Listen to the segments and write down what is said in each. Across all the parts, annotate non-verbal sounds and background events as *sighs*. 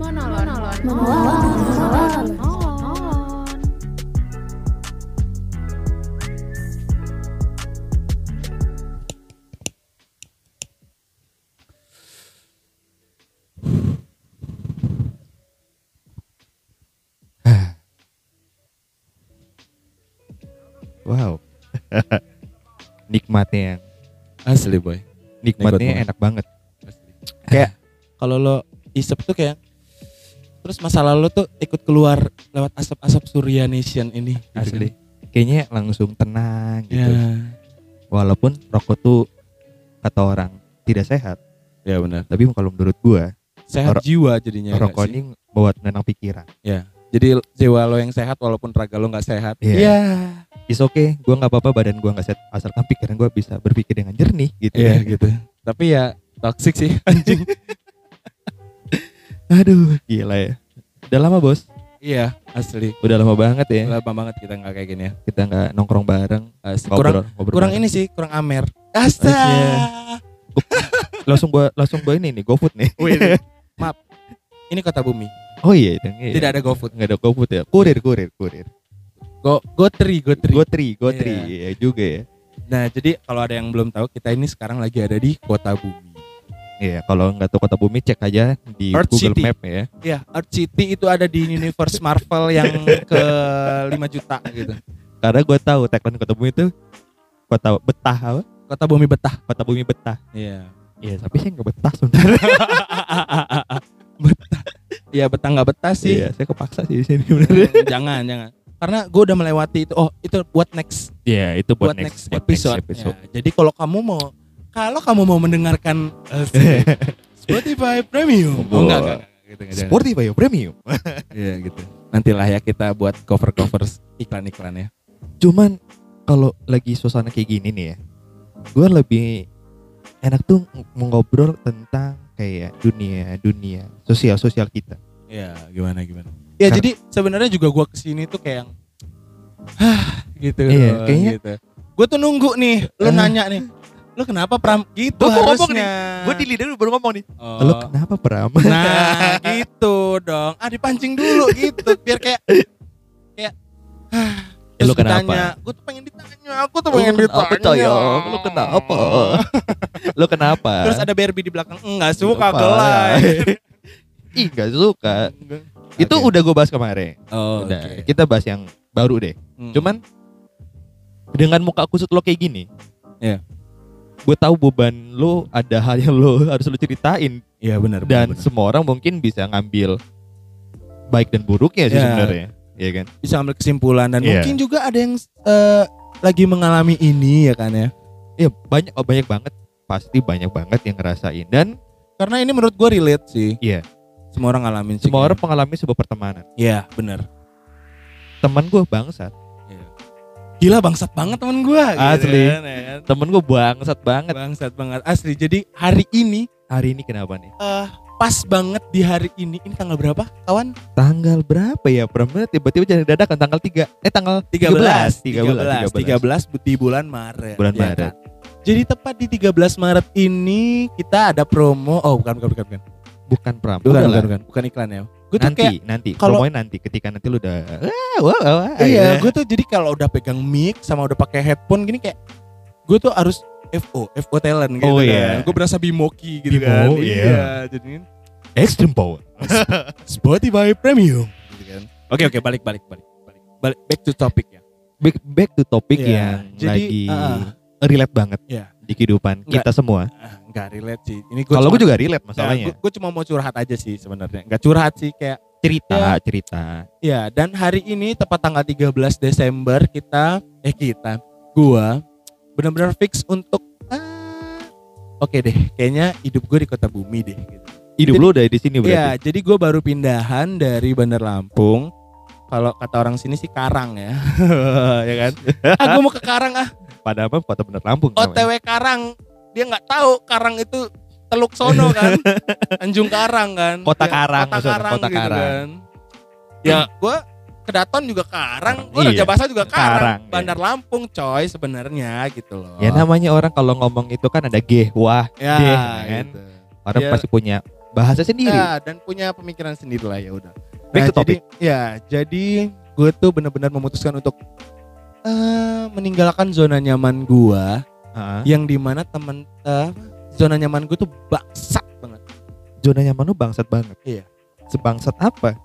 Monolon. Monolon. Wow. *laughs* Nikmatnya yang Asli boy. nikmatnya banget. enak banget. Kayak kalau lo isep tuh kayak terus masa lalu tuh ikut keluar lewat asap-asap Surya Nation ini. gitu Asli. kan. Kayaknya langsung tenang gitu. Ya. Walaupun rokok tuh kata orang tidak sehat, Ya benar. tapi kalau menurut gua Sehat Ro- jiwa jadinya. rokok ini buat menenang pikiran. Jadi jiwa lo yang sehat walaupun raga lo nggak sehat. Iya. Is okay, gua nggak apa-apa badan gua nggak sehat asalkan pikiran gua bisa berpikir dengan jernih gitu. Iya gitu. Tapi ya toxic sih *laughs* anjing. Aduh, gila ya. Udah lama bos, iya asli. udah lama banget ya. Lama banget kita nggak kayak gini ya. Kita nggak nongkrong bareng, Asli. ngobrol, Kurang ngobrol kurang bareng. ini sih, kurang amer. Iya. Astaga. langsung gua langsung gua ini nih GoFood nih. Wih, *laughs* maaf. Ini kota bumi. Oh iya, itu iya. Tidak ada GoFood. nggak ada GoFood ya. Kurir, kurir, kurir. Go Gotri, Gotri. Gotri, Gotri, Iya. ya juga ya. Nah, jadi kalau ada yang belum tahu, kita ini sekarang lagi ada di kota bumi. Iya, kalau nggak tahu kota bumi cek aja di Earth Google City. Map ya. Ya, Earth City itu ada di universe Marvel yang ke 5 juta gitu. Karena gue tahu tagline kota bumi itu kota betah apa? Kota bumi betah. Kota bumi betah. Iya. Iya, tapi saya nggak betah sebenarnya. *laughs* betah. Iya, betah nggak betah sih. Iya, saya kepaksa sih di sini *laughs* jangan, jangan. Karena gue udah melewati itu. Oh, itu buat next Iya, itu buat, next, episode. Ya, jadi kalau kamu mau kalau kamu mau mendengarkan asik, *laughs* Spotify Premium. Oh, enggak, enggak, enggak, gitu, enggak. Spotify premium. *laughs* Iya gitu. Nantilah ya kita buat cover-cover iklan-iklan ya. Cuman kalau lagi suasana kayak gini nih ya, gue lebih enak tuh ng- ngobrol tentang kayak dunia dunia sosial sosial kita. Iya, gimana gimana. Ya Kar- jadi sebenarnya juga gua ke sini tuh kayak yang Hah, *sighs* gitu. Iya, kayaknya- gitu. Gue tuh nunggu nih, lu Eh. nanya nih. Lu kenapa Pram? Gitu Gua ngomong harusnya. Gue di lidah baru ngomong nih. Oh. Lo kenapa Pram? Nah, *laughs* gitu dong. Ah, dipancing dulu gitu biar kayak kayak. Ya, lu kenapa? ditanya, Gue tuh pengen ditanya, aku tuh pengen Lu kenapa, ditanya. Coyong? Lu kenapa? *laughs* Lo kenapa? Terus ada Barbie di belakang. Enggak suka Apa? gelai. *laughs* Ih gak suka. Itu Oke. udah gue bahas kemarin. Oh, udah. oke. Kita bahas yang baru deh. Hmm. Cuman dengan muka kusut lo kayak gini. Iya. Gue tahu beban lo ada hal yang lo *laughs* harus lo ceritain Iya benar. dan benar. semua orang mungkin bisa ngambil baik dan buruknya sih Iya. sebenarnya. Iya kan? bisa ambil kesimpulan dan Iya. mungkin juga ada yang eh, lagi mengalami ini ya kan ya. Iya banyak oh, banyak banget pasti banyak banget yang ngerasain dan Karena ini menurut gue relate sih. Iya. Semua orang ngalamin sih. semua orang mengalami sebuah pertemanan. Iya benar. Teman gue bangsat, Gila bangsat banget temen gue. Asli. Kan, ya kan? temen gue bangsat banget. Bangsat banget asli. Jadi hari ini Hari ini kenapa nih? eh pas banget di hari ini. Ini tanggal berapa kawan? Tanggal berapa ya? Pernah tiba-tiba jadi dadakan tanggal 3 Eh tanggal 13. 13 13. 13 di bulan Maret. Bulan ya Maret. kan? Jadi tepat di 13 Maret ini kita ada promo. Oh bukan bukan bukan bukan. Bukan pram. Bukan bukan, bukan. Bukan iklan ya. Gue tuh Nanti, kayak nanti. kalau- Promonya nanti ketika nanti lu udah ah, wah, wah, wah, Iya, ya. gue tuh jadi kalau udah pegang mic sama udah pakai headphone gini kayak gue tuh harus FO, FO talent gitu Oh, kan. iya. Gue berasa Bimoki gitu Bimo, kan. iya. jadi extreme power. *laughs* Spotify Premium gitu kan. Oke oke balik balik balik balik. Balik back to topic ya. Back, back to topic Iya, yang jadi, lagi ah. relate banget Iya. di kehidupan Enggak. kita semua. Ah, enggak relate sih. Ini gue Kalau gue juga relate masalahnya. gue cuma mau curhat aja sih sebenarnya. Enggak curhat sih kayak cerita, Ya. cerita. ya dan hari ini tepat tanggal 13 Desember kita eh kita gua benar-benar fix untuk ah, oke deh kayaknya hidup gue di kota bumi deh gitu. Hidup Jadi- lu udah di sini Iya, berarti. jadi gue baru pindahan dari Bandar Lampung. Kalau kata orang sini sih Karang ya, *laughs* ya kan? Ah, gue mau ke Karang ah. Padahal apa kota bener Lampung. namanya. OTW Karang, dia nggak tahu Karang itu Teluk Sono *laughs* kan, Tanjung Karang kan, Kota Ya, Karang, Kota Karang, Kota gitu Karang. kan. Ya, gue Kedaton juga Karang, gue Iya, Raja Basa juga Karang, Karang, iya. Bandar Lampung coy sebenarnya gitu loh. Ya namanya orang kalau ngomong itu kan ada G, wah, ya, deh, kan? gitu. Orang Ya. pasti punya bahasa sendiri. Ya, dan punya pemikiran sendiri lah ya udah. Back to jadi, ya, jadi gue tuh benar-benar memutuskan untuk eh meninggalkan zona nyaman gua Yang di mana temen eh, zona nyaman gue tuh bangsat banget. Zona nyaman lu bangsat banget. Iya. Sebangsat apa?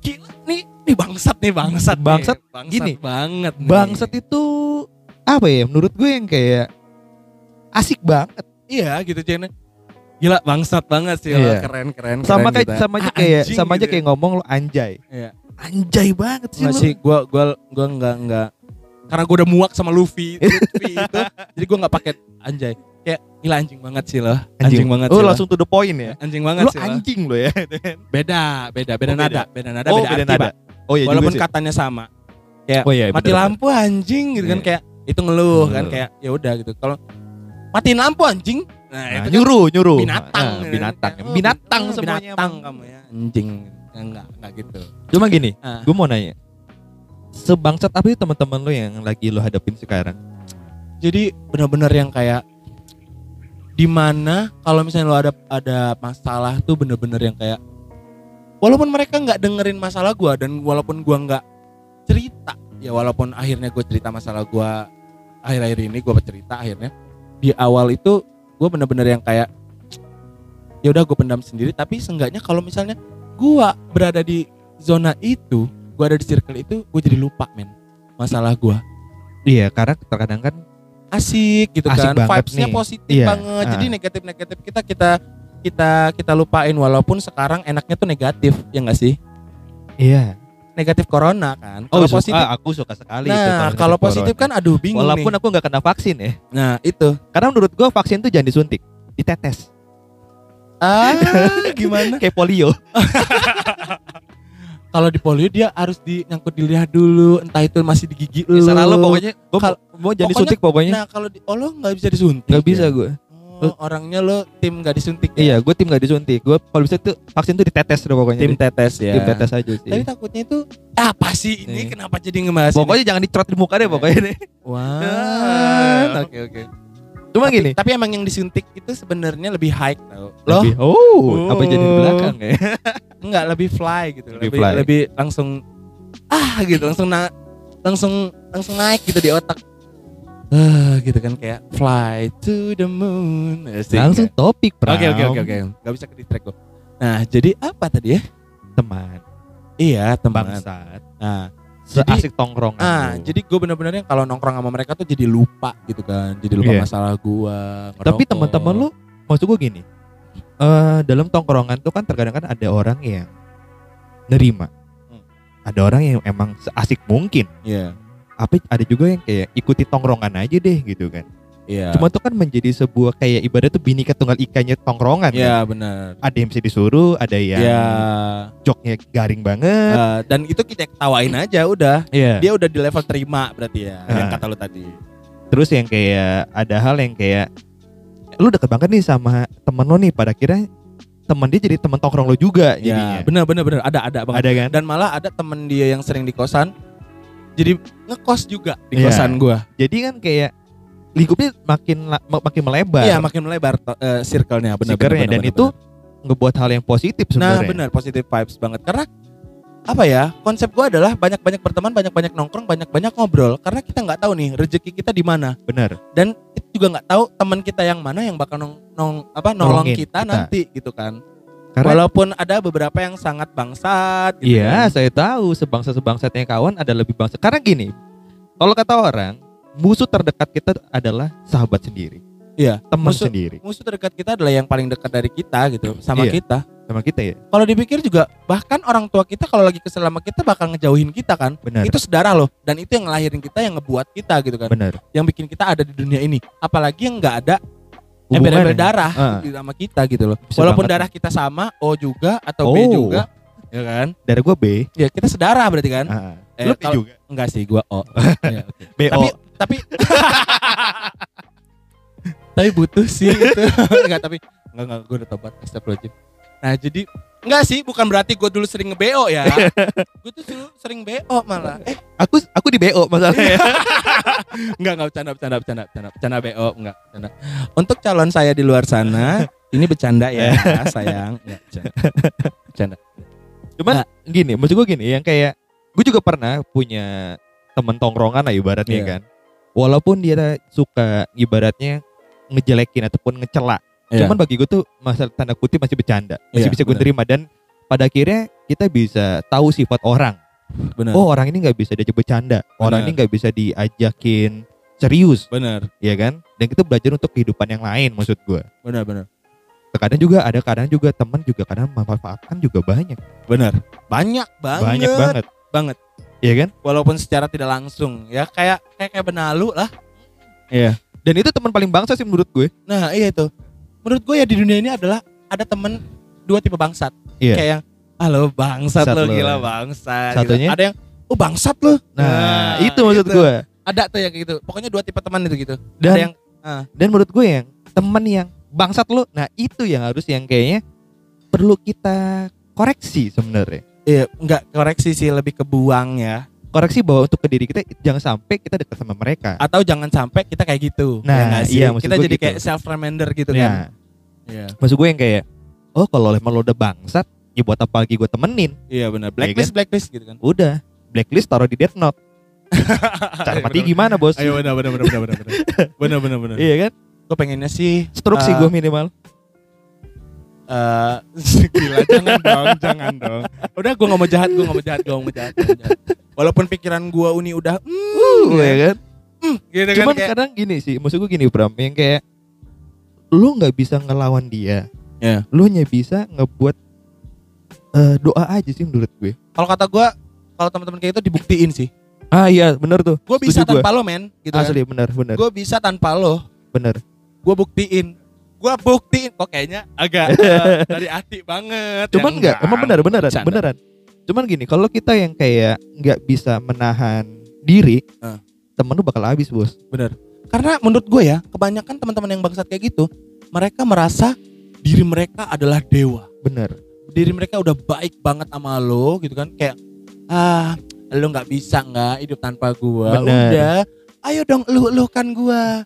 Gila nih, nih bangsat nih bangsat. nih. Bangsat, bangsat gini, banget. nih. Bangsat itu apa ya? Menurut gue yang kayak asik banget. Iya gitu Jen. Gila bangsat banget sih lo. Iya. keren keren Sama keren kayak gitu. sama aja Ah, kayak anjing sama aja gitu kayak ngomong lu anjay. Iya. Anjay banget sih. Masih gua gua gua enggak enggak karena gua udah muak sama Luffy, Luffy itu. Jadi gua enggak pakai anjay. Kayak gila anjing banget sih lo. Anjing, banget Oh, sih lo. langsung to the point ya. Anjing banget Lu sih lo. anjing lo ya. *laughs* Beda, beda, beda Oh, nada, beda. beda nada, oh, beda, beda arti, nada. Pak. Oh iya Walaupun juga sih. katanya sama. Kayak Oh iya, mati bener-bener. lampu anjing gitu kan Iya. kayak itu ngeluh kan Ngeluh. kayak ya udah gitu. Kalau matiin lampu anjing. Nah, Nah, itu kan nyuruh, nyuruh. binatang Ah, gitu kan. binatang. Oh, binatang semuanya. binatang kamu ya anjing enggak enggak gitu Cuma gini, Ah. gue mau nanya. Sebangsat apa sih teman-teman lu yang lagi lu hadapin sekarang? jadi benar-benar yang kayak di mana kalau misalnya lo ada ada masalah tuh bener-bener yang kayak walaupun mereka nggak dengerin masalah gua dan walaupun gua nggak cerita ya walaupun akhirnya gue cerita masalah gua akhir-akhir ini gua bercerita akhirnya di awal itu gue bener-bener yang kayak ya udah gue pendam sendiri tapi seenggaknya kalau misalnya gua berada di zona itu gua ada di circle itu gue jadi lupa men masalah gua Iya, karena terkadang kan asik gitu Asik kan vibes-nya nih. positif Iya, banget ah. jadi negatif negatif kita kita kita kita lupain walaupun sekarang enaknya tuh negatif ya enggak sih iya. negatif corona kan Oh, kalau suka, positif aku suka sekali nah kalau corona. positif kan aduh bingung walaupun nih aku nggak kena vaksin ya. nah itu Karena menurut gua vaksin tuh jangan disuntik, ditetes. ah *laughs* gimana Kayak polio. *laughs* kalau di polio dia harus di nyangkut di lidah dulu entah itu masih di gigi lu lu pokoknya gua mau jangan pokoknya- disuntik pokoknya. nah kalau di oh lo nggak bisa disuntik Nggak bisa ya? gua. oh, orangnya lo tim nggak disuntik ya? Iya, gue tim gak disuntik. Gue kalau bisa tuh vaksin tuh ditetes deh pokoknya. tim tetes ya Tim tetes aja sih. tapi takutnya itu apa sih ini Iya. kenapa jadi ngebahas ini? Pokoknya jangan dicerot di muka deh pokoknya deh. Wah, Ah. *laughs* oke oke. Cuma Tapi- gini. Tapi emang yang disuntik itu sebenarnya lebih high tau. Loh, Lebih- oh, apa jadi di Oh. belakang ya? *laughs* enggak lebih fly gitu. Lebih Lebih fly. lebih langsung ah gitu, langsung na langsung langsung naik gitu di otak. Ah, gitu kan kayak fly to the moon. Asik, Langsung kan? topik, Pram. Oke oke oke oke. Gak bisa ke distract gua. Nah, jadi apa tadi ya? Teman, Iya, teman. bangsat. Nah, Jadi- Seasik tongkrongan. ah, lu. jadi gue bener-bener yang kalau nongkrong sama mereka tuh jadi lupa gitu kan. Jadi lupa Iya. masalah gua. Tapi teman-teman lu maksud gue gini. eh dalam tongkrongan tuh kan terkadang kan ada orang yang nerima. Hmm. Ada orang yang emang seasik mungkin. Iya. Apa ada juga yang kayak ikuti tongkrongan aja deh gitu kan. Iya. Cuma tuh kan menjadi sebuah kayak ibarat tuh binika tunggal ikannya tongkrongan. Iya kan. benar. Ada yang bisa disuruh, ada yang Iya. joknya garing banget. Eh, dan itu kita ketawain aja udah. Iya. Dia udah di level terima berarti ya. Yang Ah. kata lu tadi. Terus yang kayak ada hal yang kayak lu deket banget nih sama temen lo nih pada kira temen dia jadi temen tongkrong lo juga Ya, jadinya. benar benar benar ada ada banget. Ada kan? Dan malah ada temen dia yang sering di kosan jadi ngekos juga di Iya. kosan gua. Jadi kan kayak lingkupnya makin makin melebar. Iya, makin melebar eh, circle-nya benar benar, dan benar, itu benar. ngebuat hal yang positif Nah, sebenarnya. benar positive vibes banget karena apa ya konsep gua adalah banyak-banyak berteman banyak-banyak nongkrong banyak-banyak ngobrol karena kita nggak tahu nih rezeki kita di mana Benar. dan kita juga nggak tahu teman kita yang mana yang bakal nong, nong apa nolong Nolongin kita, kita. nanti gitu kan Karena walaupun ada beberapa yang sangat bangsat gitu iya, kan. saya tahu sebangsa sebangsatnya kawan ada lebih bangsa. Karena gini, kalau kata orang, musuh terdekat kita adalah sahabat sendiri. Iya, teman musuh- sendiri musuh terdekat kita adalah yang paling dekat dari kita gitu sama Iya. kita sama kita ya. kalau dipikir juga bahkan orang tua kita kalau lagi kesel sama kita bakal ngejauhin kita kan Benar. itu saudara loh dan itu yang ngelahirin kita yang ngebuat kita gitu kan Benar. yang bikin kita ada di dunia ini apalagi yang nggak ada ya. darah Ah. gitu sama kita gitu loh Bisa walaupun banget. darah kita sama O juga atau B Oh. juga ya kan Dari gua B. ya kita saudara berarti kan Ah. Eh, Lu B juga. enggak sih gua O *laughs* Ya, oke. BO. tapi tapi tapi butuh sih itu enggak tapi enggak enggak gue udah tobat astagfirullahaladzim nah jadi enggak sih bukan berarti gue dulu sering nge-BO ya gue tuh dulu sering BO malah eh aku aku di BO masalahnya. enggak enggak bercanda bercanda bercanda bercanda bercanda BO enggak bercanda untuk calon saya di luar sana Ini bercanda ya, sayang. Nggak, bercanda. bercanda. Cuman Nah. gini, maksud gue gini, yang kayak gue juga pernah punya temen tongkrongan lah ibaratnya Iya. kan. Walaupun dia suka ibaratnya ngejelekin ataupun ngecela. Iya. Cuman bagi gue tuh masalah tanda kutip masih bercanda. Masih Iya, bisa gue benar. terima dan pada akhirnya kita bisa tahu sifat orang. bener. Oh orang ini nggak bisa diajak bercanda. Orang Benar. ini nggak bisa diajakin serius, bener, ya kan? Dan kita belajar untuk kehidupan yang lain maksud gue. bener, bener, Kadang juga ada kadang juga teman juga kadang memanfaatkan juga banyak. bener. Banyak banget. banyak banget. banget. Iya kan? Walaupun secara tidak langsung, ya kayak kayak kayak benalu lah. Iya. Dan itu teman paling bangsa sih menurut gue. Nah iya itu. Menurut gue ya di dunia ini adalah ada temen dua tipe bangsat. Iya. Kayak yang, halo bangsat Bangsat lo lo. gila bangsat. Satunya? Gitu. Ada yang, oh bangsat lo. Nah, itu maksud itu. gue. Ada tuh yang kayak gitu. Pokoknya dua tipe teman itu gitu. Dan ada yang dan menurut gue yang teman yang bangsat lo, nah itu yang harus yang kayaknya perlu kita koreksi sebenarnya. Iya, enggak koreksi sih lebih ke buang ya. Koreksi bahwa untuk ke diri kita jangan sampai kita dekat sama mereka. Atau jangan sampai kita kayak gitu. Nah, ya nggak sih? iya, maksud kita jadi gitu. kayak self reminder gitu Nah, kan. Iya. maksud gue yang kayak oh kalau emang lo udah bangsat, ya buat apa lagi gue temenin? Iya benar. Blacklist blacklist gitu kan. Udah, blacklist taruh di Death Note. *laughs* Cara mati gimana bos? Ayo benar benar benar benar benar. Benar benar benar. Iya kan? Gue pengennya sih Stroke sih Eh, gue minimal. Eh gila jangan dong, jangan dong. Udah gue nggak mau jahat, gue nggak mau jahat, gue nggak mau jahat. nggak mau jahat. Walaupun pikiran gue uni udah Uh, mm, ya kan? gitu Cuman kan kayak, kadang gini sih, maksud gue gini Bram, yang kayak lu nggak bisa ngelawan dia, Iya. lu hanya bisa ngebuat eh, doa aja sih menurut gue. kalau kata gue kalau teman-teman kayak itu dibuktiin sih. Ah iya bener tuh, Gue bisa Setuju tanpa lo men, gitu kan. asli bener bener Gue bisa tanpa lo, bener. gue buktiin. Gue buktiin kok kayaknya agak *laughs* eh, dari hati banget. Cuman Ya nggak, emang bener beneran beneran. Cuman gini, kalau kita yang kayak nggak bisa menahan diri, Ah. temen lu bakal habis bos. Karena menurut gue ya, kebanyakan teman-teman yang bangsat kayak gitu, mereka merasa diri mereka adalah dewa. Bener. Diri mereka udah baik banget sama lo gitu kan, kayak ah lo nggak bisa nggak hidup tanpa gua. Bener. Udah, ayo dong lu lu kan gua.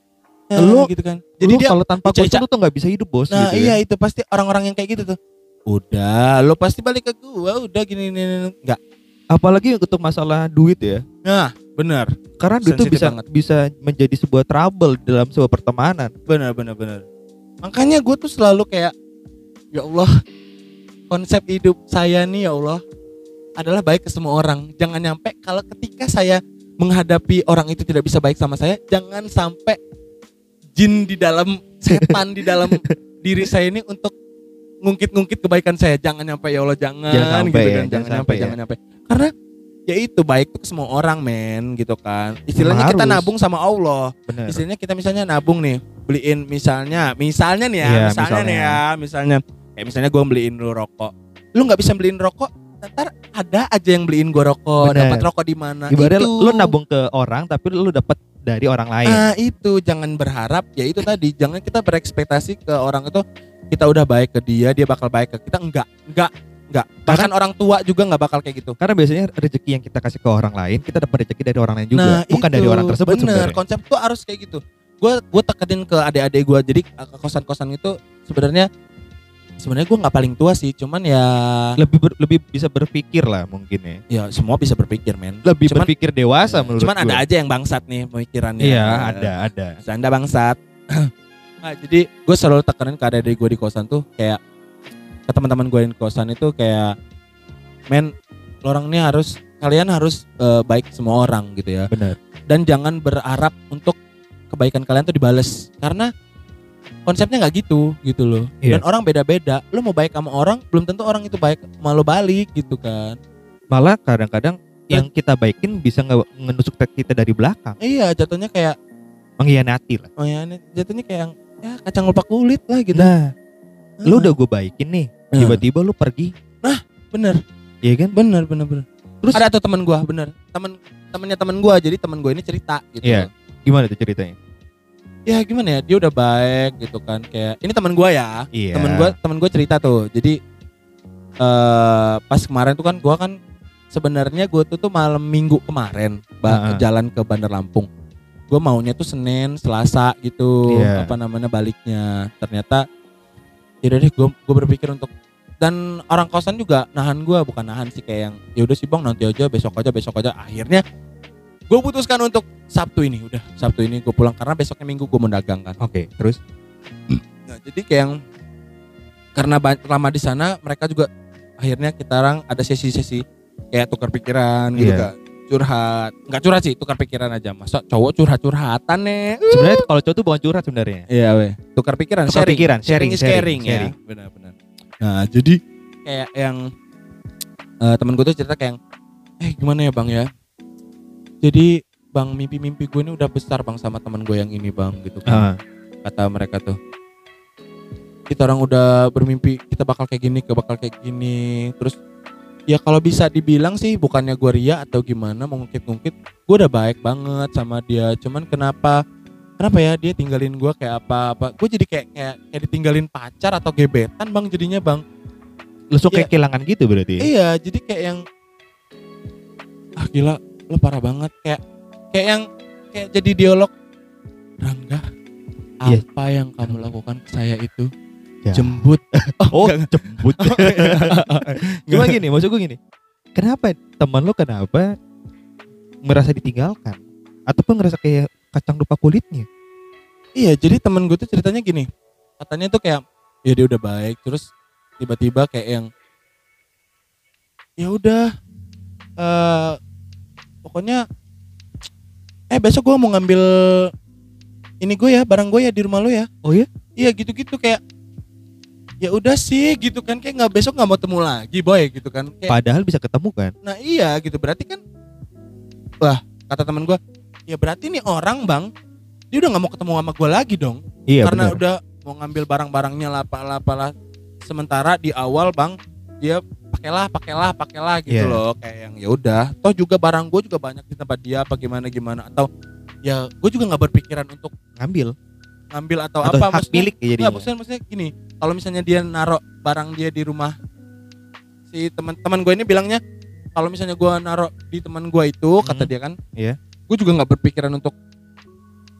Ya, Lu- gitu kan. Jadi Jadi dia kalau tanpa gue lu tuh nggak bisa hidup bos. Nah gitu iya kan. itu pasti orang-orang yang kayak gitu tuh. Udah, lo pasti balik ke gua, udah gini gini enggak. Apalagi untuk masalah duit ya. Nah, benar. Karena duit tuh bisa banget. bisa menjadi sebuah trouble dalam sebuah pertemanan. Benar benar benar. Makanya gue tuh selalu kayak ya Allah, konsep hidup saya nih ya Allah adalah baik ke semua orang. Jangan nyampe kalau ketika saya menghadapi orang itu tidak bisa baik sama saya, jangan sampai jin di dalam setan di dalam *laughs* diri saya ini untuk ngungkit-ngungkit kebaikan saya. Jangan nyampe ya Allah, jangan, Jangan sampai gitu ya, kan. jangan Jangan, nyampe, sampai ya. jangan nyampe. Karena ya itu baik tuh semua orang men gitu kan. Istilahnya kita Harus. nabung sama Allah. Bener. Istilahnya kita misalnya nabung nih, beliin misalnya, misalnya nih ya, Iya, misalnya, misalnya. nih ya, misalnya kayak misalnya gue beliin lu rokok, lu nggak bisa beliin rokok, ntar ada aja yang beliin gue rokok, dapat rokok di mana? Ibaratnya itu. lu nabung ke orang tapi lu dapat dari orang lain. Ah itu jangan berharap, ya itu tadi, jangan kita berekspektasi ke orang itu kita udah baik ke dia, dia bakal baik ke kita, enggak, enggak, enggak. Bahkan orang tua juga nggak bakal kayak gitu. Karena biasanya rezeki yang kita kasih ke orang lain, kita dapat rezeki dari orang lain juga, Nah, bukan itu, dari orang tersebut bener, sebenarnya. konsep tuh harus kayak gitu. Gue gue tekenin ke adik-adik gue, jadi uh, ke kosan-kosan itu sebenarnya sebenarnya gue nggak paling tua sih, cuman ya Lebih ber- lebih bisa berpikir lah mungkin ya. ya semua bisa berpikir men. Lebih Cuman- berpikir dewasa Ya, menurut cuman ada gue. aja yang bangsat nih pemikirannya. Iya, ada, ada. Anda bangsat. *clears throat* nah, jadi gue selalu tekenin ke adik-adik gue di kosan tuh kayak ke teman-teman gue di kosan itu kayak men orang ini harus kalian harus eh, baik semua orang gitu ya. Benar. dan jangan berharap untuk kebaikan kalian tuh dibales karena konsepnya nggak gitu gitu loh Iya. dan orang beda-beda lo mau baik sama orang belum tentu orang itu baik sama lo balik gitu kan Malah kadang-kadang yang kita baikin bisa nge- ngenusuk kita dari belakang, iya jatuhnya kayak mengkhianati lah. oh ya ini jatuhnya kayak yang ya kacang lupa kulit lah gitu Nah, lu Ah, udah gue baikin nih, Ah. tiba-tiba lu pergi, bener iya kan? bener bener bener Terus ada tuh teman gua bener temen temennya temen gua jadi temen gua ini cerita gitu Iya. gimana tuh ceritanya? Ya gimana ya dia udah baik gitu kan kayak ini teman gua ya Iya. temen gue temen gue cerita tuh jadi eh pas kemarin tuh kan gue kan sebenarnya gue tuh tuh malam minggu kemarin ba- Heeh. jalan ke Bandar Lampung gue maunya tuh Senin Selasa gitu Iya. apa namanya baliknya ternyata tidak deh gue gue berpikir untuk dan orang kosan juga nahan gue bukan nahan sih kayak yang ya udah sih bang nanti aja besok aja besok aja akhirnya gue putuskan untuk Sabtu ini udah. Sabtu ini gue pulang karena besoknya Minggu gue mau dagang kan. Oke, terus? *clears throat* Nah, jadi kayak yang karena lama di sana mereka juga akhirnya kita orang ada sesi-sesi kayak tukar pikiran gitu Iya. kan curhat. Nggak curhat sih tukar pikiran aja. Masa cowok curhat curhatan nih sebenarnya kalau cowok tuh bukan curhat sebenarnya. iya weh. Tukar pikiran Tukar sharing. pikiran, sharing, is sharing, caring, sharing. ya benar-benar nah jadi kayak yang eh temen gue tuh cerita kayak yang, eh gimana ya bang ya jadi bang mimpi-mimpi gue ini udah besar bang sama teman gue yang ini bang gitu kan. Ah, kata mereka tuh. Kita orang udah bermimpi kita bakal kayak gini ke bakal kayak gini. Terus ya kalau bisa dibilang sih bukannya gue ria atau gimana mau ngungkit-ngungkit gue udah baik banget sama dia. Cuman kenapa kenapa ya dia tinggalin gue kayak apa apa? Gue jadi kayak kayak kayak ditinggalin pacar atau gebetan bang jadinya bang. Lu suka Iya. kehilangan gitu berarti. iya jadi kayak yang ah gila lo parah banget kayak kayak yang kayak jadi dialog Rangga Iya. apa yang kamu lakukan ke saya itu Ya. jembut *laughs* Oh, enggak, jembut. *laughs* Cuma gini, maksud gue gini. Kenapa teman lu kenapa merasa ditinggalkan? Ataupun ngerasa kayak kacang lupa kulitnya? iya jadi temen gue tuh ceritanya gini katanya tuh kayak ya dia udah baik terus tiba-tiba kayak yang ya udah eh pokoknya eh besok gue mau ngambil ini gue ya barang gue ya di rumah lo ya Oh ya? iya gitu-gitu kayak ya udah sih gitu kan kayak nggak besok nggak mau temu lagi boy gitu kan kayak Padahal bisa ketemu kan? nah iya gitu berarti kan wah kata teman gue ya berarti nih orang bang dia udah nggak mau ketemu sama gue lagi dong Iya karena benar. udah mau ngambil barang-barangnya lah apalah apalah sementara di awal bang dia pakailah pakailah pakailah gitu Iya. loh kayak yang ya udah toh juga barang gue juga banyak di tempat dia apa gimana gimana atau ya gue juga nggak berpikiran untuk Ngambil ngambil atau, atau apa hak maksudnya milik ya jadinya. maksudnya, maksudnya gini, kalau misalnya dia naruh barang dia di rumah si teman-teman gue ini bilangnya kalau misalnya gue naruh di teman gue itu kata Hmm. dia kan, Iya. gue juga nggak berpikiran untuk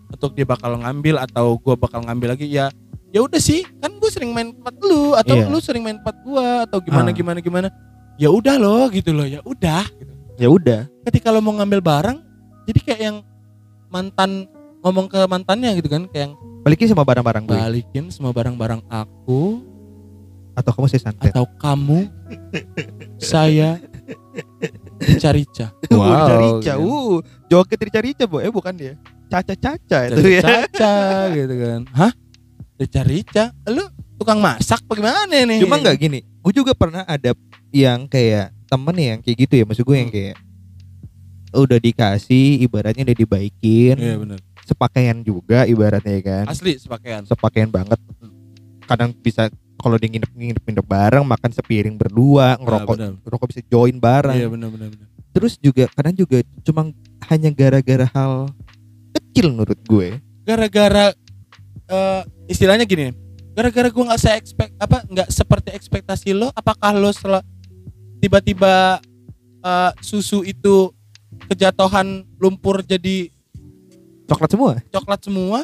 untuk dia bakal ngambil atau gue bakal ngambil lagi ya ya udah sih kan gue sering main tempat lu atau Iya. lu sering main tempat gue atau gimana Ah. gimana gimana ya udah loh gitu loh ya udah gitu. Ya udah. ketika lo mau ngambil barang jadi kayak yang mantan ngomong ke mantannya gitu kan kayak yang Balikin sama barang-barang gue. balikin semua barang-barang aku Atau kamu saya santet. atau kamu saya rica-rica Wow, rica-rica. gitu. Uh, joget rica-rica, Bu. Eh bukan dia. Caca-caca itu ya. Caca gitu kan hah rica-rica lu tukang masak bagaimana nih Cuma nggak gini. Gue juga pernah ada yang kayak temen yang kayak gitu ya. Maksud gue yang Hmm. kayak udah dikasih, ibaratnya udah dibaikin, iya benar sepakaian juga ibaratnya ya kan. asli sepakaian Sepakaian banget. Kadang bisa kalau dia nginep-nginep nginep bareng, makan sepiring berdua, ngerokok, benar. ngerokok bisa join bareng. iya benar benar. Terus juga kadang juga cuma hanya gara-gara hal kecil menurut gue. gara-gara eh, istilahnya gini gara-gara gue nggak se expect apa nggak seperti ekspektasi lo apakah lo setelah tiba-tiba eh, susu itu kejatuhan lumpur jadi Coklat semua? coklat semua?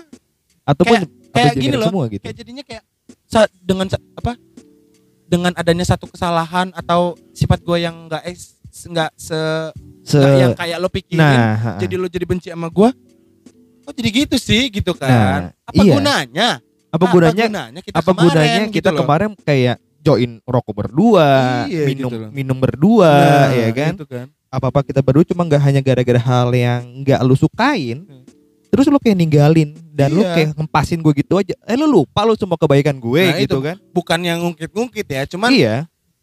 Ataupun Kayak- kayak gini loh, semua gitu. kayak jadinya kayak sa- dengan sa- apa dengan adanya satu kesalahan atau sifat gue yang nggak nggak se Se yang kayak lo pikirin nah, jadi lo jadi benci sama gue oh jadi gitu sih gitu kan Nah, apa iya. gunanya apa gunanya kita apa kemarin gunanya gitu kita loh. kemarin kayak join rokok berdua, Iya, minum gitu loh. minum berdua, Nah, ya kan? gitu kan Apa apa kita berdua cuma nggak hanya gara-gara hal yang nggak lu sukain, Hmm. terus lu kayak ninggalin dan lu Iya. kayak ngempasin gue gitu aja. Eh lu lupa lu semua kebaikan gue Nah, gitu itu. kan? bukan yang ngungkit-ngungkit ya cuman iya.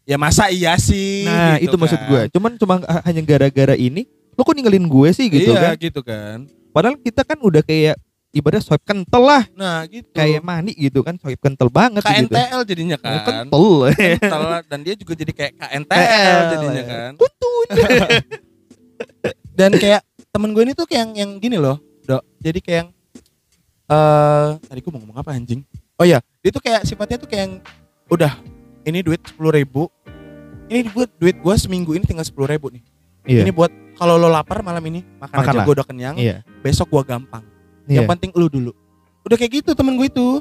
ya masa iya sih Nah gitu itu maksud kan. gue. Cuman cuma ha- hanya gara-gara ini, lu kok ninggalin gue sih gitu iya kan? gitu kan Padahal kita kan udah kayak ibadah swipe kental lah, nah gitu. Kayak mani gitu kan, swipe kental banget gitu. KNTL jadinya Oh, kan. Kental. *laughs* Kental, dan dia juga jadi kayak KNTL TL, jadinya ya. kan. *laughs* Dan kayak temen gue ini tuh kayak yang, yang gini loh dok. Jadi kayak yang eh tadi gue mau ngomong apa anjing? Oh ya dia tuh kayak sifatnya tuh kayak yang udah ini duit sepuluh ribu. Ini buat duit gue seminggu ini tinggal sepuluh ribu nih. Iya. ini buat kalau lo lapar malam ini makan, aja Makanlah. gue udah kenyang Iya. besok gue gampang Iya. yang penting lu dulu udah kayak gitu temen gue itu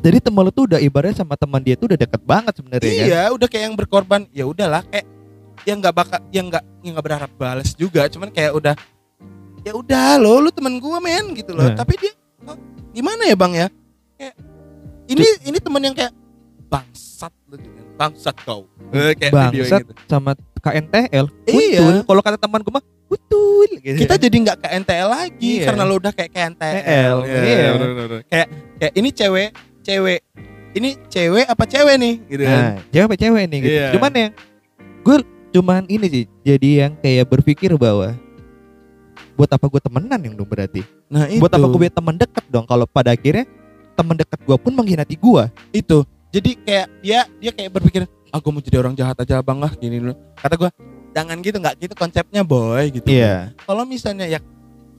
Jadi teman lu tuh udah ibaratnya sama teman dia tuh udah deket banget sebenarnya kan. Iya, udah kayak yang berkorban. Ya udahlah, kayak yang nggak bakal, yang nggak, yang nggak berharap balas juga. Cuman kayak udah, ya udah lo, lu teman gua men gitu loh. Nah. Tapi dia, oh, gimana ya bang ya? Kayak ini, ini teman yang kayak bangsat lu dengan bangsat kau. Eh, kayak video Bangsat gitu. sama KNTL. Iya. Betul. Kalau kata teman gue mah betul gitu. Kita jadi nggak ke NTL lagi Iya. karena lo udah kayak ke NTL. NTL, iya. bener-bener. Kayak, kayak ini cewek, cewek. Ini cewek apa cewek nih? Gitu kan. Nah, cewek apa cewek nih gitu. Iya. Cuman yang gue cuman ini sih jadi yang kayak berpikir bahwa buat apa gue temenan yang dong berarti Nah itu. buat apa gue teman dekat dong kalau pada akhirnya teman dekat gue pun mengkhianati gue itu jadi kayak dia dia kayak berpikir ah gue mau jadi orang jahat aja bang lah gini dulu. Kata gue jangan gitu nggak gitu konsepnya boy gitu. Iya. Kalau misalnya ya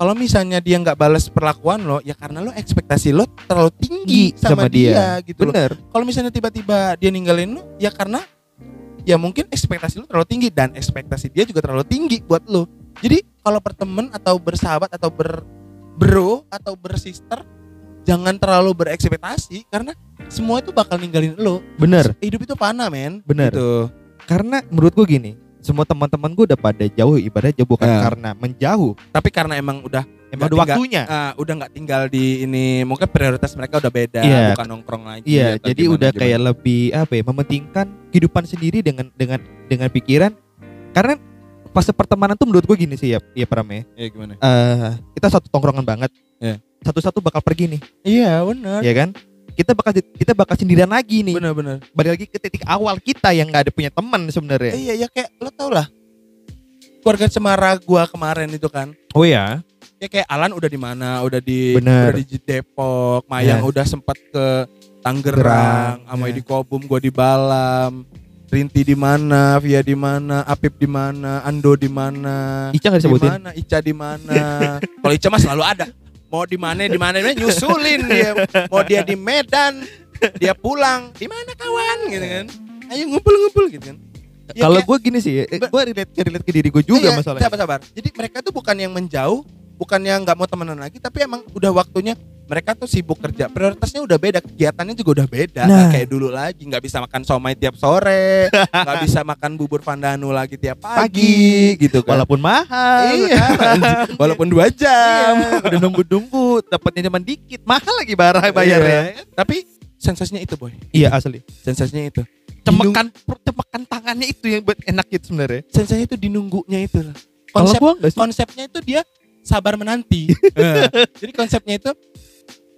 kalau misalnya dia nggak balas perlakuan lo ya karena lo ekspektasi lo terlalu tinggi sama, dia, gitu loh. Bener. Kalau misalnya tiba-tiba dia ninggalin lo ya karena ya mungkin ekspektasi lo terlalu tinggi dan ekspektasi dia juga terlalu tinggi buat lo. Jadi kalau berteman atau bersahabat atau ber bro atau bersister jangan terlalu berekspektasi karena semua itu bakal ninggalin lo bener hidup itu panah men Bener. gitu. karena menurut gue gini semua teman-teman gue udah pada jauh ibaratnya jauh bukan Ya. karena menjauh tapi karena emang udah emang udah tinggal- waktunya ah, udah nggak tinggal di ini mungkin prioritas mereka udah beda Iya. bukan nongkrong lagi Iya, atau jadi gimana, udah gimana. kayak lebih apa ya, mementingkan kehidupan sendiri dengan dengan dengan pikiran. Karena fase pertemanan tuh menurut gue gini sih ya, ya Pram ya. Iya, gimana Eh, kita satu tongkrongan banget. Iya. Satu-satu bakal pergi nih, iya benar ya kan? Kita bakal kita bakal sendirian lagi nih. benar benar Balik lagi ke titik awal kita yang nggak ada punya teman sebenarnya. iya ya kayak lo tau lah keluarga cemara gua kemarin itu kan Oh ya. ya kayak Alan udah di mana udah di Bener. udah di Depok Mayang Ya. udah sempat ke Tangerang Gerang, sama ya. di Kobum gua di Balam Rinti di mana Via di mana Apip di mana Ando di mana Ica nggak di disebutin. mana Ica di mana *laughs* kalau Ica mah selalu ada mau di mana di mana nyusulin dia. Mau dia di Medan dia pulang. Di mana kawan? Gitu kan. Ayo ngumpul-ngumpul gitu kan. Ya, Kalau gue gini sih, eh, gue relate relate ke diri gue juga Iya, masalahnya. Sabar sabar. Jadi mereka tuh bukan yang menjauh, bukan yang nggak mau temenan lagi, tapi emang udah waktunya mereka tuh sibuk kerja. Prioritasnya udah beda, kegiatannya juga udah beda. Nah. kayak dulu lagi, nggak bisa makan somai tiap sore, nggak *laughs* bisa makan bubur pandanu lagi tiap pagi, gitu kan. Walaupun mahal. iya, sekarang. *laughs* walaupun dua jam. Iya, udah nunggu-nunggu, dapatnya cuma dikit, mahal lagi barang bayarnya. Iya. Tapi sensasinya itu boy, Iya asli. sensasinya itu. Cemekan cemekan tangannya itu yang buat enak gitu sebenarnya. Sensasinya itu di nunggunya itu. lah. Konsep konsepnya itu dia sabar menanti. *laughs* Jadi konsepnya itu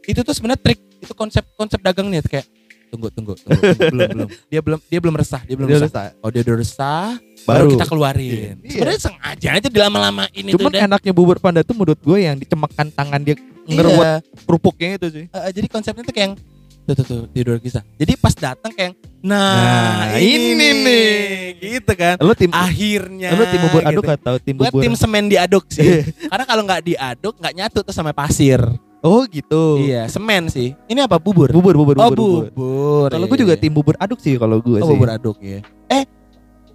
itu tuh sebenarnya trik itu konsep konsep dagangnya tuh kayak tunggu tunggu tunggu, tunggu, belum belum *laughs* dia belum dia belum resah dia belum Dia resah. resah. Oh dia udah resah baru, Baru. kita keluarin. Iya. Sebenarnya sengaja aja dilama-lamain Cuman enaknya bubur panda tuh menurut gue yang dicemekan tangan dia ngeruat Iya. kerupuknya itu sih. Eh, jadi konsepnya tuh kayak yang tuh tuh tuh tidur kisah. Jadi pas datang kayak nah, Nah, ini, ini nih nih. gitu kan. Lu tim Akhirnya lu tim bubur aduk gitu. atau tim Gue bubur? tim semen diaduk sih. Karena kalau nggak diaduk nggak nyatu tuh sama pasir. Oh gitu. Iya, semen sih. Ini apa bubur? Bubur bubur oh, bubur. bubur. bubur. Kalau iya, gue juga iya. tim bubur aduk sih kalau gue oh, sih. bubur aduk ya. Eh,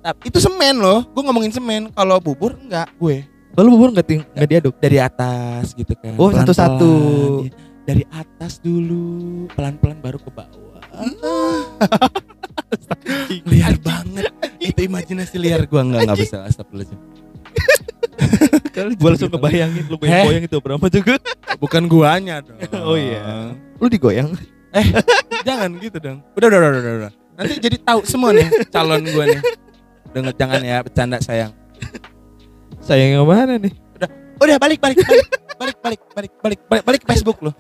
tapi itu semen loh. Gue ngomongin semen. Kalau bubur enggak gue. Kalau bubur nggak tim nggak diaduk. Dari atas gitu kan. Oh, satu-satu. Iya. Dari atas dulu, pelan-pelan baru ke bawah. *laughs* liar banget. Itu imajinasi liar gue enggak enggak bisa astagfirullahaladzim. *laughs* Gue langsung ngebayangin lu Heh. goyang-goyang itu berapa juga. Bukan guanya dong. *laughs* Oh, iya. Lu digoyang. *laughs* Jangan gitu dong. Udah, udah, udah, udah, udah. Nanti jadi tahu semua nih calon gue nih. Dengar jangan ya bercanda sayang. Sayang yang mana nih? Udah balik balik balik balik balik balik balik balik balik ke Facebook lo.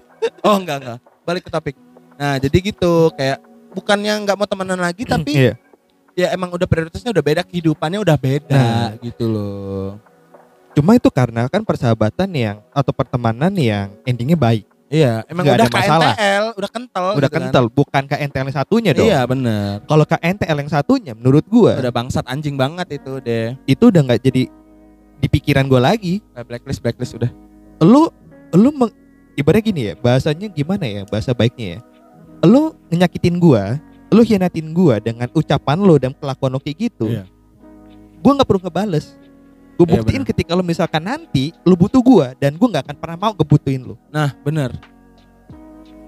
Oh enggak enggak. Balik ke topik. Nah, jadi gitu kayak bukannya nggak mau temenan lagi tapi Iya. ya emang udah prioritasnya udah beda, kehidupannya udah beda Nah. gitu loh. Cuma itu karena kan persahabatan yang atau pertemanan yang endingnya baik. Iya, emang Nggak udah. KNTL, udah kental Udah gitu kan. kental, bukan KNTL yang satunya dong. Iya, bener Kalau KNTL yang satunya menurut gua Udah bangsat anjing banget itu deh. itu udah nggak jadi di pikiran gua lagi. Kayak blacklist blacklist udah. Lu lu meng, ibaratnya gini ya, bahasanya gimana ya, bahasa baiknya ya. Lu ngenyakitin gua, lu hianatin gua dengan ucapan lu dan kelakuan lu kayak gitu. Iya. Gua nggak perlu ngebales. Gue Iya, buktiin ketika lu misalkan nanti lu butuh gua dan gua nggak akan pernah mau ngebutuhin lu. Nah, bener.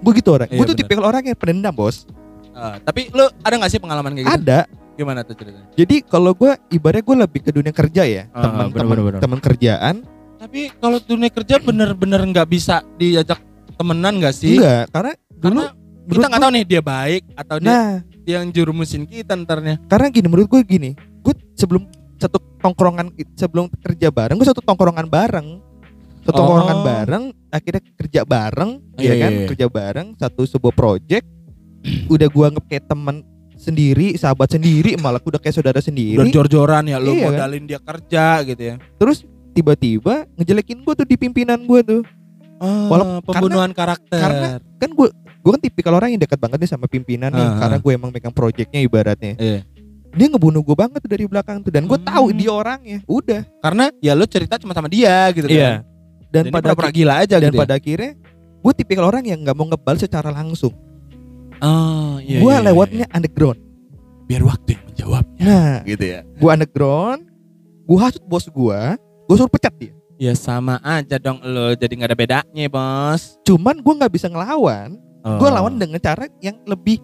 Gue gitu orang. Iya, gue tuh bener. tipikal orang yang pendendam bos. Ah, tapi lu ada gak sih pengalaman kayak gitu? Ada. Gimana tuh ceritanya? Jadi kalau gue ibaratnya gue lebih ke dunia kerja ya, Ah, teman bener, teman bener, bener. kerjaan. Tapi kalau dunia kerja bener-bener nggak bisa diajak temenan gak sih? Enggak, karena dulu Karena kita nggak tahu nih dia baik atau dia, Nah, dia yang jurumusin kita ntarnya. karena gini menurut gue gini, gue sebelum tongkrongan sebelum kerja bareng, gue satu tongkrongan bareng. Satu Oh. tongkrongan bareng, akhirnya kerja bareng, Iya, ya kan? iya, iya. Kerja bareng satu sebuah project. udah gua anggap kayak teman sendiri, sahabat sendiri, malah udah kayak saudara sendiri. Udah jor-joran ya lu Iya, kan? modalin dia kerja gitu ya. Terus tiba-tiba ngejelekin gue tuh di pimpinan gue tuh. Ah, Walaupun- pembunuhan karakter. karena- Kan gue gue kan tipikal orang yang dekat banget nih sama pimpinan nih, Ah, karena ah. gue emang megang projectnya ibaratnya. Iya. Dia ngebunuh gue banget dari belakang tuh, dan gue tahu Hmm. dia orangnya. Udah. Karena ya lu cerita cuma sama dia gitu kan. Dan Jadi pada pura-pura gila aja dan gitu. ya? pada akhirnya gue tipikal orang yang nggak mau ngebal secara langsung. Oh, iya, gue iya, iya, lewatnya underground. iya. biar waktu yang menjawabnya Nah, gitu ya. gue underground, gue hasut bos gue, gue suruh pecat dia. Ya sama aja dong lo jadi nggak ada bedanya bos. Cuman gue nggak bisa ngelawan, gue Oh. lawan dengan cara yang lebih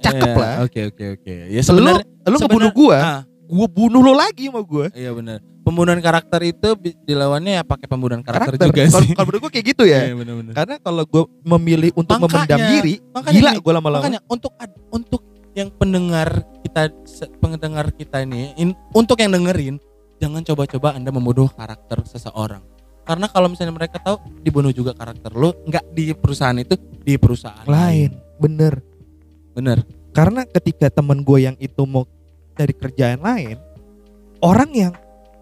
cakep Iya, lah. Oke oke oke. Ya sebenarnya lu sebenar- ngebunuh gue, ah, gue bunuh lo lagi sama gue. iya benar. Pembunuhan karakter itu dilawannya ya pakai pembunuhan karakter, Karakter. juga sih. kalau menurut gue kayak gitu ya. Iya benar-benar. Karena kalau gue memilih untuk Makanya, memendam diri, makanya gila gue lama-lama. Makanya untuk untuk yang pendengar kita pendengar kita ini in- untuk yang dengerin jangan coba-coba Anda membunuh karakter seseorang. Karena kalau misalnya mereka tahu dibunuh juga karakter lo nggak di perusahaan itu di perusahaan Lain, bener. Bener. Karena ketika temen gue yang itu mau dari kerjaan lain, orang yang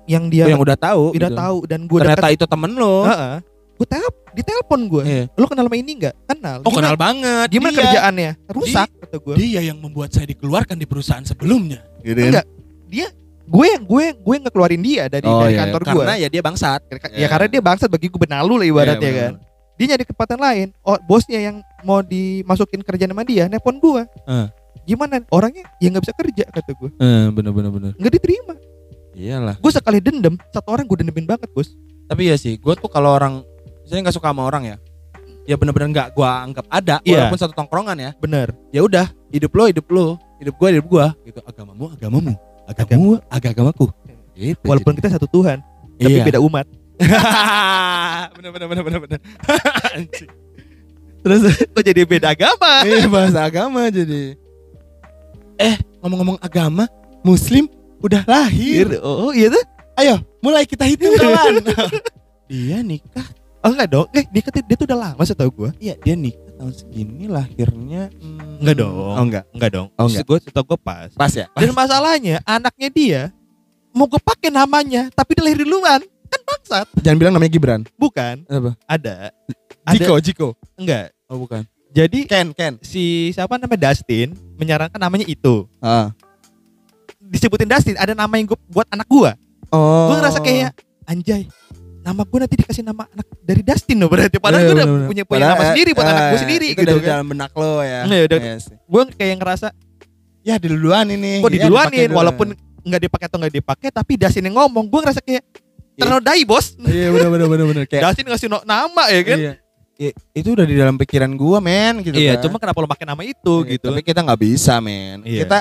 yang dia yang udah tahu udah gitu. tahu dan gue ternyata itu temen lo. gue tel ditelepon gue. Iya. Lo kenal sama ini nggak? Kenal. Oh kenal banget. Gimana Dia- kerjaannya? Rusak kata gue. Dia yang membuat saya dikeluarkan di perusahaan sebelumnya. Gitu Enggak. Dia gue yang gue gue ngekeluarin dia dari Oh, dari iya. kantor gue. Karena ya dia bangsat. ya karena dia bangsat bagi gue benalu lah ibaratnya Iya, kan. Dia nyari kesempatan lain. Oh, bosnya yang mau dimasukin kerjaan sama dia, nelpon gue. Eh. Gimana? Orangnya ya nggak bisa kerja kata gue. Eh, bener bener bener. Nggak diterima. Iyalah. Gue sekali dendam, satu orang gue dendemin banget bos. Tapi ya sih, gue tuh kalau orang misalnya nggak suka sama orang ya, ya bener-bener nggak gue anggap ada, Iya. walaupun satu tongkrongan ya. Bener. Ya udah, hidup lo hidup lo, hidup gue hidup gue, gitu. Agamamu agamamu, agamamu agamaku. Gitu. Walaupun kita satu Tuhan, tapi Iya. beda umat. Bener bener bener bener bener. Terus kok jadi beda agama? Iya bahasa agama jadi. Eh ngomong-ngomong agama, Muslim udah lahir. Oh iya tuh? Ayo, mulai kita hitung kawan. dia nikah, Oh enggak dong. Eh dia, dia tuh udah lama setahu gue. iya dia nikah tahun segini lahirnya. hmm, Enggak dong. Oh enggak. Enggak dong. Oh, enggak. Gue setahu gue pas. Pas ya. Dan masalahnya anaknya dia mau gue pakai namanya, tapi dia lahir duluan. Bangsat. Jangan bilang namanya Gibran. Bukan. Apa? Ada. Ada. Jiko, Jiko. Enggak. Oh bukan. Jadi Ken, Ken. si siapa namanya Dustin menyarankan namanya itu. Ah. Disebutin Dustin, ada nama yang gue buat anak gue. Oh. Gue ngerasa kayak anjay. Nama gue nanti dikasih nama anak dari Dustin loh berarti. Padahal Iya, gue udah punya punya Padahal, nama sendiri buat eh, anak gue sendiri itu gitu dari kan. dalam benak lo ya. Iya, udah. Iya. Gue kayak ngerasa Ya duluan ini. kok Ya, diduluanin dipakai dulu. walaupun nggak dipakai atau nggak dipakai tapi Dustin yang ngomong gue ngerasa kayak ternodai bos Iya benar benar benar benar kayak Dustin ngasih no- nama ya kan Iya. I- itu udah di dalam pikiran gua men gitu iya kan. cuma kenapa lo pakai nama itu Iya, gitu Tapi kita nggak bisa men. Iya. Kita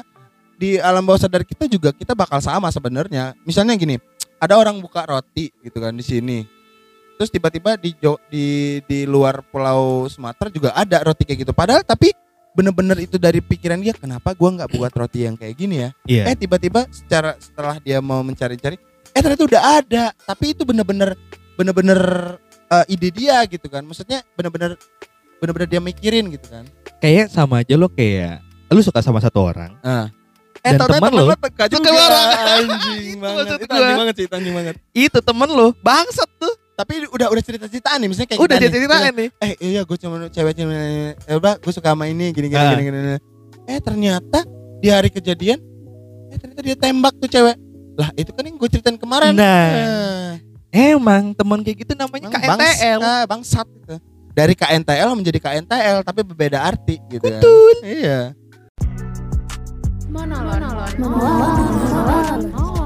di alam bawah sadar kita juga kita bakal sama sebenarnya. Misalnya gini, ada orang buka roti gitu kan di sini. Terus tiba-tiba di di di luar pulau Sumatera juga ada roti kayak gitu. Padahal tapi bener-bener itu dari pikiran dia kenapa gua nggak buat roti yang kayak gini ya? iya Eh tiba-tiba secara setelah dia mau mencari-cari, eh ternyata udah ada. Tapi itu bener-bener bener-bener eh, ide dia gitu kan. Maksudnya bener-bener bener-bener dia mikirin gitu kan. kayak sama aja lo kayak lu suka sama satu orang Ah. Dan teman lo suka bareng. *laughs* anjing banget. Itu anjing banget sih, anjing banget. itu temen lo bangsat tuh Tapi udah udah cerita-ceritaan nih, misalnya kayak udah kita nih. ceritain nih Eh iya gue cuma cewek cewek eh gue suka sama ini gini gini, Ah. gini gini gini. Eh ternyata di hari kejadian eh ternyata dia tembak tuh cewek. Lah itu kan yang gue ceritain kemarin. Nah. Eh, emang temen kayak gitu namanya Emang KNTL bangsa- bangsat gitu. Dari KNTL menjadi KNTL tapi berbeda arti gitu kan. Betul. Iya. Monolog. Monolog. Monolog.